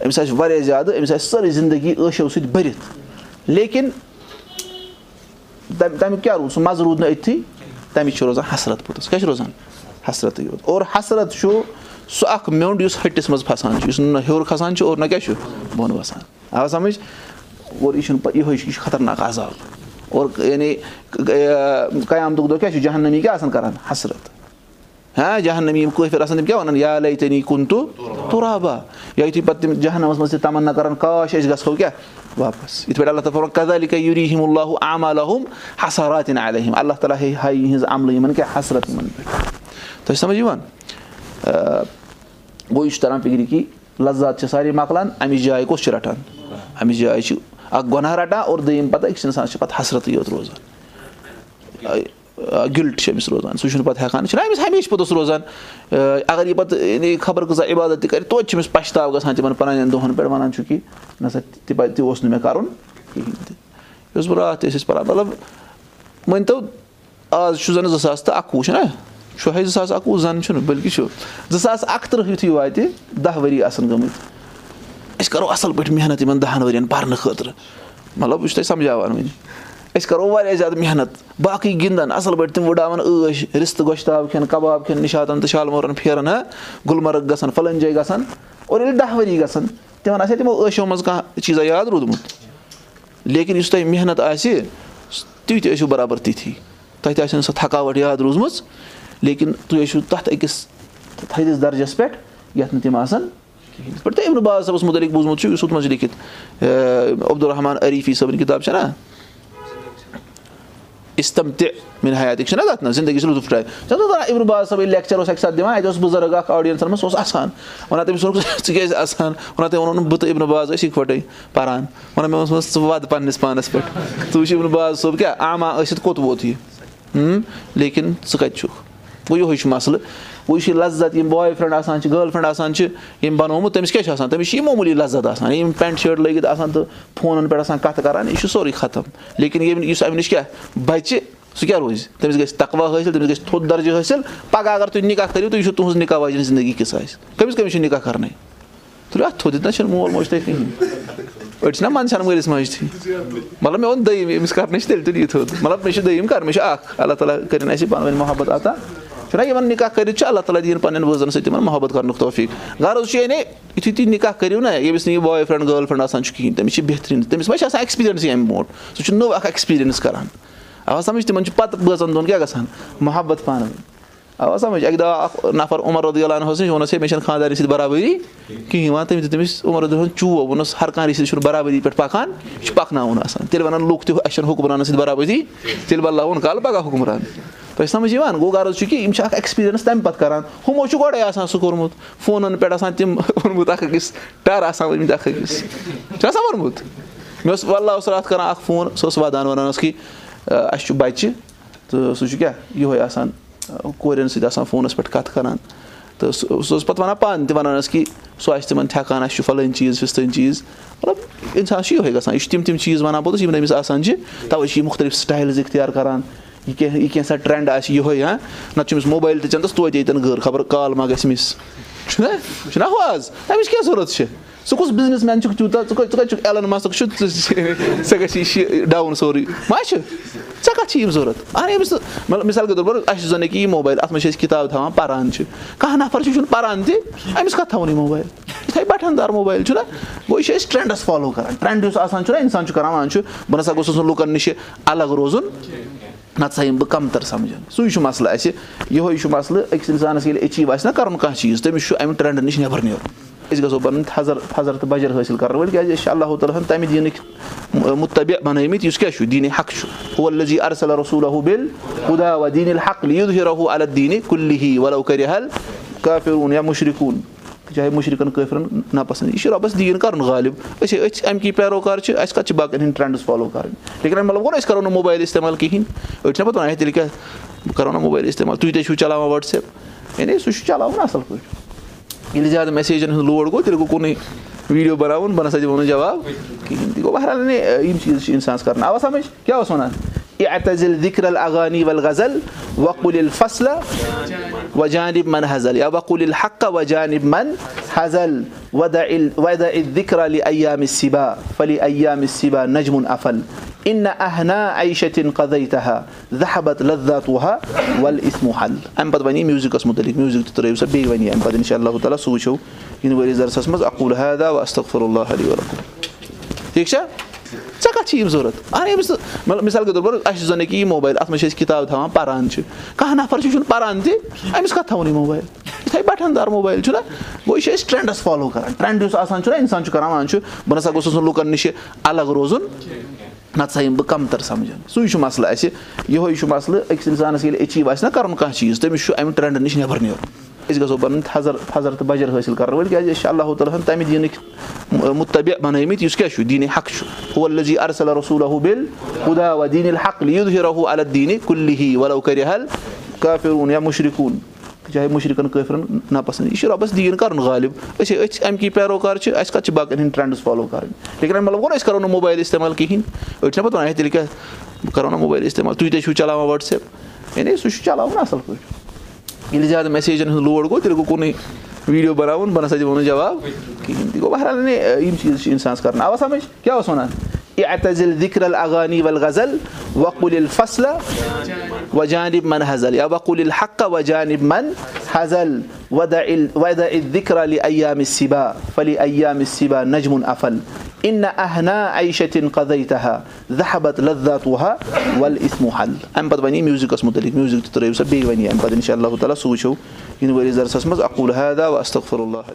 أمِس آسہِ واریاہ زیادٕ أمِس آسہِ سٲرٕے زندگی عٲشو سۭتۍ بٔرِتھ۔ لیکِن تَمیُک کیٛاہ روٗد؟ سُہ مَزٕ روٗد نہٕ أتھی تَمِچ چھِ روزان حسرت پوٚتُس۔ کیٛاہ چھِ روزان؟ حسرتٕے یوت اور حسرت چھُ سُہ اَکھ میوٚنٛڈ یُس ۂٹِس منٛز پھسان چھُ یُس نہٕ ہیوٚر کھسان چھُ اور نہ کیٛاہ چھُ؟ بۄن وَسان۔ آ سَمٕجھ؟ اور یہِ چھُنہٕ یِہوے چھُ یہِ چھُ خطرناک عذاب اور یعنی قیامتُک دۄہ کیٛاہ چھُ جہنمی کیٛاہ آسان کَران حسرت ہاں جہنمی یِم کٲفِر آسان تِم کیٛاہ وَنان یا لے تٔنی کُن تہٕ تُرابا یا یُتھُے پَتہٕ تِم جہنَمَس منٛز تہِ تَمنا کَران کاش أسۍ گژھو کیٛاہ واپَس یِتھ پٲٹھۍ اللہ تعالیٰ کَدالِکا یوٗریٖم اللہ عامالہُم حسراتِن علیہم اللہ تعالیٰ ہاے یِہٕنٛز عملہٕ یِمَن کیٛاہ حسرت یِمَن پٮ۪ٹھ تۄہہِ سَمٕجھ یِوان گوٚو یہِ چھُ تَران فِکرِ کہِ لذات چھِ سارے مۄکلان اَمِچ جاے کُس چھُ رَٹان اَمِچ جاے چھِ اَکھ گۄناہ رَٹان اور دوٚیِم پَتہٕ أکِس اِنسانَس چھِ پَتہٕ حسرتٕے یوت روزان گِلٹ چھِ أمِس روزان سُہ چھُنہٕ پَتہٕ ہٮ۪کان چھُنہ أمِس ہمیشہِ پوٚتُس روزان اَگر یہِ پَتہٕ خبر کۭژاہ عبادت تہِ کَرِ توتہِ چھِ أمِس پَشتاو گژھان تِمن پَنٕنٮ۪ن دۄہَن پٮ۪ٹھ وَنان چھُ کہِ نہ سا تہِ اوس نہٕ مےٚ کَرُن کِہیٖنۍ تہِ یُس بہٕ راتھ تہِ ٲسۍ أسۍ پَران مطلب مٲنۍتو آز چھُ زَن زٕ ساس تہٕ اَکہٕ وُہ چھُنہ چھُ ہے زٕ ساس اَکہٕ وُہ زَن چھُنہٕ بٔلکہِ چھُ زٕ ساس اَکہٕ تٕرٛہ یُتھُے واتہِ دَہ ؤری آسان گٔمٕتۍ أسۍ کَرو اَصٕل پٲٹھۍ محنت یِمَن دَہَن ؤرِیَن پَرنہٕ خٲطرٕ۔ مطلب بہٕ چھُس تۄہہِ سَمجاوان وۄنۍ أسۍ کَرو واریاہ زیادٕ محنت۔ باقٕے گِنٛدان اَصٕل پٲٹھۍ تِم وٕڈاوان عٲش رِستہٕ گۄشتاب کھٮ۪ن کَباب کھٮ۪ن نِشاتَن تہٕ شالمورَن پھیران ہہ؟ گُلمرگ گژھان فَلٲنۍ جایہِ گژھان اور ییٚلہِ دَہ ؤری گژھان تِمَن آسہِ ہا تِمو عٲشو منٛز کانٛہہ چیٖزا یاد روٗدمُت۔ لیکِن یُس تۄہہِ محنت آسہِ تُہۍ تہِ ٲسِو برابر تِتھی۔ تۄہہِ تہِ آسہِ نہٕ سۄ تھکاوَٹ یاد روٗزمٕژ لیکِن تُہۍ ٲسِو تَتھ أکِس تھٔدِس درجَس پٮ۪ٹھ یَتھ نہٕ تِم آسان یِتھ پٲٹھۍ باز صٲبَس مُتعلِق بوٗزمُت چھُ یُس ہُتھ منٛز چھُ لیکھِتھ عبدالرحمان عریٖفی صٲبٕنۍ کِتاب چھَنا اِستم تہِ مِن حیاتٕکۍ چھِنہ تَتھ نہ زندگی چھِ لُطف باز صٲب ییٚلہِ لیکچَر اوس اَکہِ ساتہٕ دِوان اَتہِ اوس بُزرٕگ اَکھ آڈینسَن منٛز سُہ اوس اَسان وَنان تٔمِس ووٚنُکھ ژٕ کیازِ اَسان وَنان تٔمۍ ووٚنُن بہٕ تہٕ اِمرُ باز ٲسۍ اِکوَٹَے پَران وَنان مےٚ اوس ژٕ وَدٕ پَننِس پانَس پٮ۪ٹھ ژٕ وٕچھ اِمرُ باز صٲب کیٛاہ عاما ٲسِتھ کوٚت ووت یہِ لیکِن ژٕ کَتہِ چھُکھ گوٚو یِہوے چھُ مَسلہٕ یُس یہِ لَذت یِم باے فرٛٮ۪نٛڈ آسان چھِ گٔرل فرٛٮ۪نٛڈ آسان چھِ یِم بَنومُت تٔمِس کیاہ چھُ آسان تٔمِس چھِ یہِ معموٗلی لَذت آسان یِم پٮ۪نٛٹ شٲٹ لٲگِتھ آسان تہٕ فونَن پٮ۪ٹھ آسان کَتھٕ کَران یہِ چھُ سورُے ختم لیکِن ییٚمہِ یُس اَمہِ نِش کیٛاہ بَچہِ سُہ کیٛاہ روزِ تٔمِس گژھِ تَقوا حٲصِل تٔمِس گژھِ تھوٚد درجہِ حٲصِل پَگاہ اگر تُہۍ نِکاح کٔرِو تُہۍ وٕچھِو تُہٕنٛز نِکاح واجٮ۪ن زندگی کِژھ آسہِ کٔمِس کٔمِس چھُ نِکاح کَرنَے تُلِو اَتھ تھوٚد نہ چھُنہٕ مول موج تۄہہِ کِہیٖنۍ أڑۍ چھِنہ منٛدچھان مٲلِس ماجہِ تھی مطلب مےٚ ووٚن دوٚیِم أمِس کَرنٕچ تیٚلہِ تُلہِ یہِ تھوٚد مطلب مےٚ چھُ دوٚیِم کَرُن مےٚ چھُ اَکھ اللہ تعالیٰ کٔرِنۍ اَسہِ پانہٕ ؤنۍ محبت عطا چھُنہ یِمَن نِکاح کٔرِتھ چھُ اللہ تعالیٰ دِیِن پَنٕنٮ۪ن بٲژَن سۭتۍ تِمَن محبت کَرنُک توفیٖق غرض چھُ یعنی یُتھُے تُہۍ نِکاح کٔرِو نہ ییٚمِس نہٕ یہِ باے فرٛٮ۪نٛڈ گٔرل فرٛٮ۪نٛڈ آسان چھُ کِہیٖنۍ تٔمِس چھِ بہتریٖن تٔمِس ما چھِ آسان ایٚکٕسپیٖریَنسٕے اَمہِ برونٛٹھ سُہ چھُ نوٚو اَکھ ایٚکٕسپیٖریَنٕس کَران اَوا سَمٕجھ تِمَن چھُ پَتہٕ بٲژَن دۄن کیٛاہ گژھان محبت ؤنۍ اَوا سَمٕجھ اَکہِ دۄہ اکھ نَفر عمر رُدیٖلان اوس نِش ووٚنُس ہے مےٚ چھَنہٕ خانٛدارٮ۪ن سۭتۍ برابٔری کِہیٖنۍ وَنان تٔمۍ دیُت تٔمِس عمر رُدیٖن چوب ووٚنُس ہر کانٛہہ رِشتہٕ چھُنہٕ برابٔری پٮ۪ٹھ پَکان یہِ چھُ پَکناوُن آسان تیٚلہِ وَنان لُکھ تہِ اَسہِ چھُنہٕ حُکمرانَس سۭتۍ برابٔری تیٚلہِ بدلاوُن کالہٕ پَگاہ حُکمران تۄہہِ چھِ سَمٕجھ یِوان گوٚو غرض چھُ کہِ یِم چھِ اکھ ایٚکٕسپیٖرینٕس تَمہِ پَتہٕ کران۔ ہُمو چھُ گۄڈَے آسان سُہ کوٚرمُت فونَن پٮ۪ٹھ آسان تِم *laughs* اوٚنمُت اکھ أکِس ٹَر آسان ؤنمٕتۍ اکھ أکِس۔ چھُ آسان ووٚنمُت مےٚ اوس وَلہ اوس راتھ کران اکھ فون سُہ اوس وَدان وَنان اوس کہِ اَسہِ چھُ بَچہِ تہٕ سُہ چھُ کیٛاہ یِہوے آسان کورٮ۪ن سۭتۍ آسان فونَس پٮ۪ٹھ کَتھٕ کَران۔ تہٕ سُہ سُہ اوس پَتہٕ وَنان پانہٕ تہِ وَنان ٲس کہِ سُہ آسہِ تِمَن تھٮ۪کان اَسہِ چھُ فَلٲنۍ چیٖز فِستٲنۍ چیٖز۔ مطلب اِنسانَس چھُ یِہوے گژھان یہِ چھُ تِم تِم چیٖز وَنان پوٚتُس یِم نہٕ أمِس آسان چھِ۔ تَوَے چھِ یہِ مُختٔلِف سِٹایلٕز اِختیار کَران یہِ کینٛہہ یہِ کینٛژھا ٹرٛٮ۪نٛڈ آسہِ یِہوے ہاں نَتہٕ چھُ أمِس موبایِل تہِ چَندَس توتہِ ییٚتٮ۪ن غٲر خبر کال ما گژھِ أمِس چھُنہ چھُنہ ہُہ آز أمِس کیٛاہ ضوٚرَتھ چھِ ژٕ کُس بِزنِس مین چھُکھ تیوٗتاہ ژٕ ژٕ کَتہِ چھُکھ ایلَن مَسک چھُ ژےٚ گژھی یہِ ڈاوُن سورُے ما چھُ ژےٚ کَتھ چھِ یِم ضوٚرَتھ مِثال کے طور پر اَسہِ چھُ زَن ییٚکیٛاہ یہِ موبایِل اَتھ منٛز چھِ أسۍ کِتاب تھاوان پَران چھِ کانٛہہ نَفر چھُ چھُنہٕ پَران تہِ أمِس کَتھ تھاوُن یہِ موبایِل یِتھَے بَٹھَن دار موبایِل چھُنہ گوٚو یہِ چھِ أسۍ ٹرٛٮ۪نٛڈَس فالو کَران ٹرٛٮ۪نٛڈ یُس آسان چھُنہ اِنسان چھُ کَران چھُ بہٕ نَسا گوٚژھ آسُن لُکَن نِش الگ روزُن نَتہٕ سا یِمہٕ بہٕ کَمتَر سَمجھان۔ سُے چھُ مَسلہٕ اَسہِ یِہوے چھُ مَسلہٕ أکِس اِنسانَس ییٚلہِ ایٚچیٖو آسہِ نہ کَرُن کانٛہہ چیٖز تٔمِس چھُ اَمہِ ٹرٛٮ۪نٛڈٕ نِش نٮ۪بَر نیرُن۔ أسۍ گژھو پَنٕنۍ تھزر تھزر تہٕ بَجر حٲصِل کَرَن وٲلۍ کیٛازِ أسۍ چھِ اللہ تعالیٰ ہَن تَمہِ دیٖنٕکۍ مُتبہِ بَنٲومٕتۍ یُس کیٛاہ چھُ؟ دیٖنہِ حق چھُ۔ ہُہ لٔزی اَرسل رسوٗل بِل خُدا وا دیٖن حق عل دیٖنہِ کُلہِ ہی وَلو کَرِ حل کافِروٗن یا مُشرِقوٗن چاہے مُشرِقَن کٲفرَن ناپَسنٛد یہِ چھُ رۄبَس دیٖن کَرُن غالِب. أسۍ ہے أسۍ اَمہِ کی پیروکار چھِ اَسہِ کَتھ چھِ باقٕیَن ہٕنٛدۍ ٹرٛٮ۪نٛڈٕس فالو کَرٕنۍ لیکِن مطلب گوٚو نہٕ أسۍ کَرو نہٕ موبایِل اِستعمال کِہیٖنۍ أڑۍ چھِنہ پَتہٕ وَنان ہے تیٚلہِ کیٛاہ بہٕ کَرو نہٕ موبایِل اِستعمال. تُہۍ تہِ چھُو چلاوان وَٹسیپ یعنی سُہ چھُ چلاوُن اَصٕل پٲٹھۍ ییٚلہِ زیادٕ میسیجَن ہُنٛد لوڈ گوٚو تیٚلہِ گوٚو کُنُے ویٖڈیو بَناوُن بہٕ نسا دِمو نہٕ جواب کِہینۍ تہِ گوٚو بہرحال یِم چیٖز چھِ اِنسانَس کَران آوا سَمٕجھ کیاہ اوس وَنان الغانی ول غزل وقُل الفصل وجانب من حزل یا وقُل الحق وجانب من حزل ودع ودع الذكر لأيام السبا. فلأيام السبا نجم أفل. إن أهنا عيشة قضيتها. ذهبت لذاتها والإثم حل. اَمہِ پَتہٕ وَنہِ میوٗزِکَس مُتعلِق میوٗزِک تہِ ترٲیِو سا بیٚیہِ وَنہِ اَمہِ پَتہٕ اِنشاء اللہ تعالیٰ درسَس منٛز اقوٗل حدا وستغفر اللہ علیہ ولکُم ٹھیٖک چھا ژےٚ کَتھ چھِ یِم ضوٚرَتھ اَہن أمِس مطلب مِثال کے طور پر اَسہِ چھُ زَن یہِ موبایل اَتھ منٛز چھِ أسۍ کِتاب تھاوان پَران چھِ کانٛہہ نَفر چھُ چھُنہٕ پَران تہِ أمِس کَتھ تھاوُن یہِ موبایل یِتھَے بَٹھَن دار موبایل چھُنہ یہِ چھِ أسۍ ٹرٛٮ۪نٛڈَس فالو کَران ٹرٛٮ۪نٛڈ یُس آسان چھُنہ اِنسان چھُ کَران چھُ بہٕ نَسا گوٚژھُس نہٕ لُکَن نِش الگ روزُن نَتہٕ ہسا یِم بہٕ کَمتَر سَمجھان سُے چھُ مَسلہٕ اَسہِ یِہوے چھُ مَسلہٕ أکِس اِنسانَس ییٚلہِ ایٚچیٖو آسہِ نہ کَرُن کانٛہہ چیٖز تٔمِس چھُ اَمہِ ٹرٛٮ۪نٛڈٕ نِش نٮ۪بَر نیرُن أسۍ گژھو پَنٕنۍ تھزر تھزر تہٕ بَجر حٲصِل کَرن وٲلۍ کیازِ أسۍ چھِ اللہ تعالیٰ ہَن تَمہِ دیٖنٕکۍ مُتبع بَنٲومٕتۍ یُس کیاہ چھُ دیٖنِ حق چھُ ہو لزی ارسل رسوٗل بِل خُدا و دیٖن الحق یُد ہِ رہو الدیٖنِ کُلہِ وَلو کَرِ حل کافِروٗن یا مُشرِقوٗن چاہے مُشرِقن کٲفرَن ناپَسنٛد یہِ چھُ رۄبَس دیٖن کَرُن غالِب أسۍ أسۍ اَمہِ کی پیروکار چھِ اَسہِ کَتھ چھِ باقین ہٕنٛدۍ ٹرٛٮ۪نٛڈٕس فالو کَرٕنۍ لیکِن أسۍ کَرو نہٕ موبایل اِستعمال کِہینۍ أڑۍ چھِنہ پَتہٕ وَنان ہے تیٚلہِ کیٛاہ بہٕ کَرو موبایل اِستعمال تُہۍ تہِ چھِو چلاوان وَٹسیپ یعنی سُہ چھُ چلاوُن اَصٕل پٲٹھۍ ییٚلہِ زیادٕ میسیجَن ہُنٛد لوڈ گوٚو تیٚلہِ گوٚو کُنُے ویٖڈیو بَناوُن بہٕ نسا دِمو نہٕ جواب کِہینۍ تہِ گوٚو بہرحال یِم چیٖز چھِ اِنسانَس کَران آوا سَمٕجھ کیاہ اوس وَنان اعتزل ذِکر الغانی ول غزل وقُل الفصل وجانب من حزل یا وقُل الحق وجانب من حزل ودع ودع الذكر لأيام السبا فلأيام السبا نجم أفل. إن أهنا عيشة قضيتها ذهبت لذاتها والإثم حل. اَمہِ پَتہٕ وَنہِ میوٗزِکَس مُتعلِق میوٗزِک تہِ ترٲیِو سا بیٚیہِ وَنہِ اَمہِ پَتہٕ اِنشاء اللہ تعالیٰ سُہ وٕچھو یِنہٕ درسَس منٛز حدا وستغفر اللہ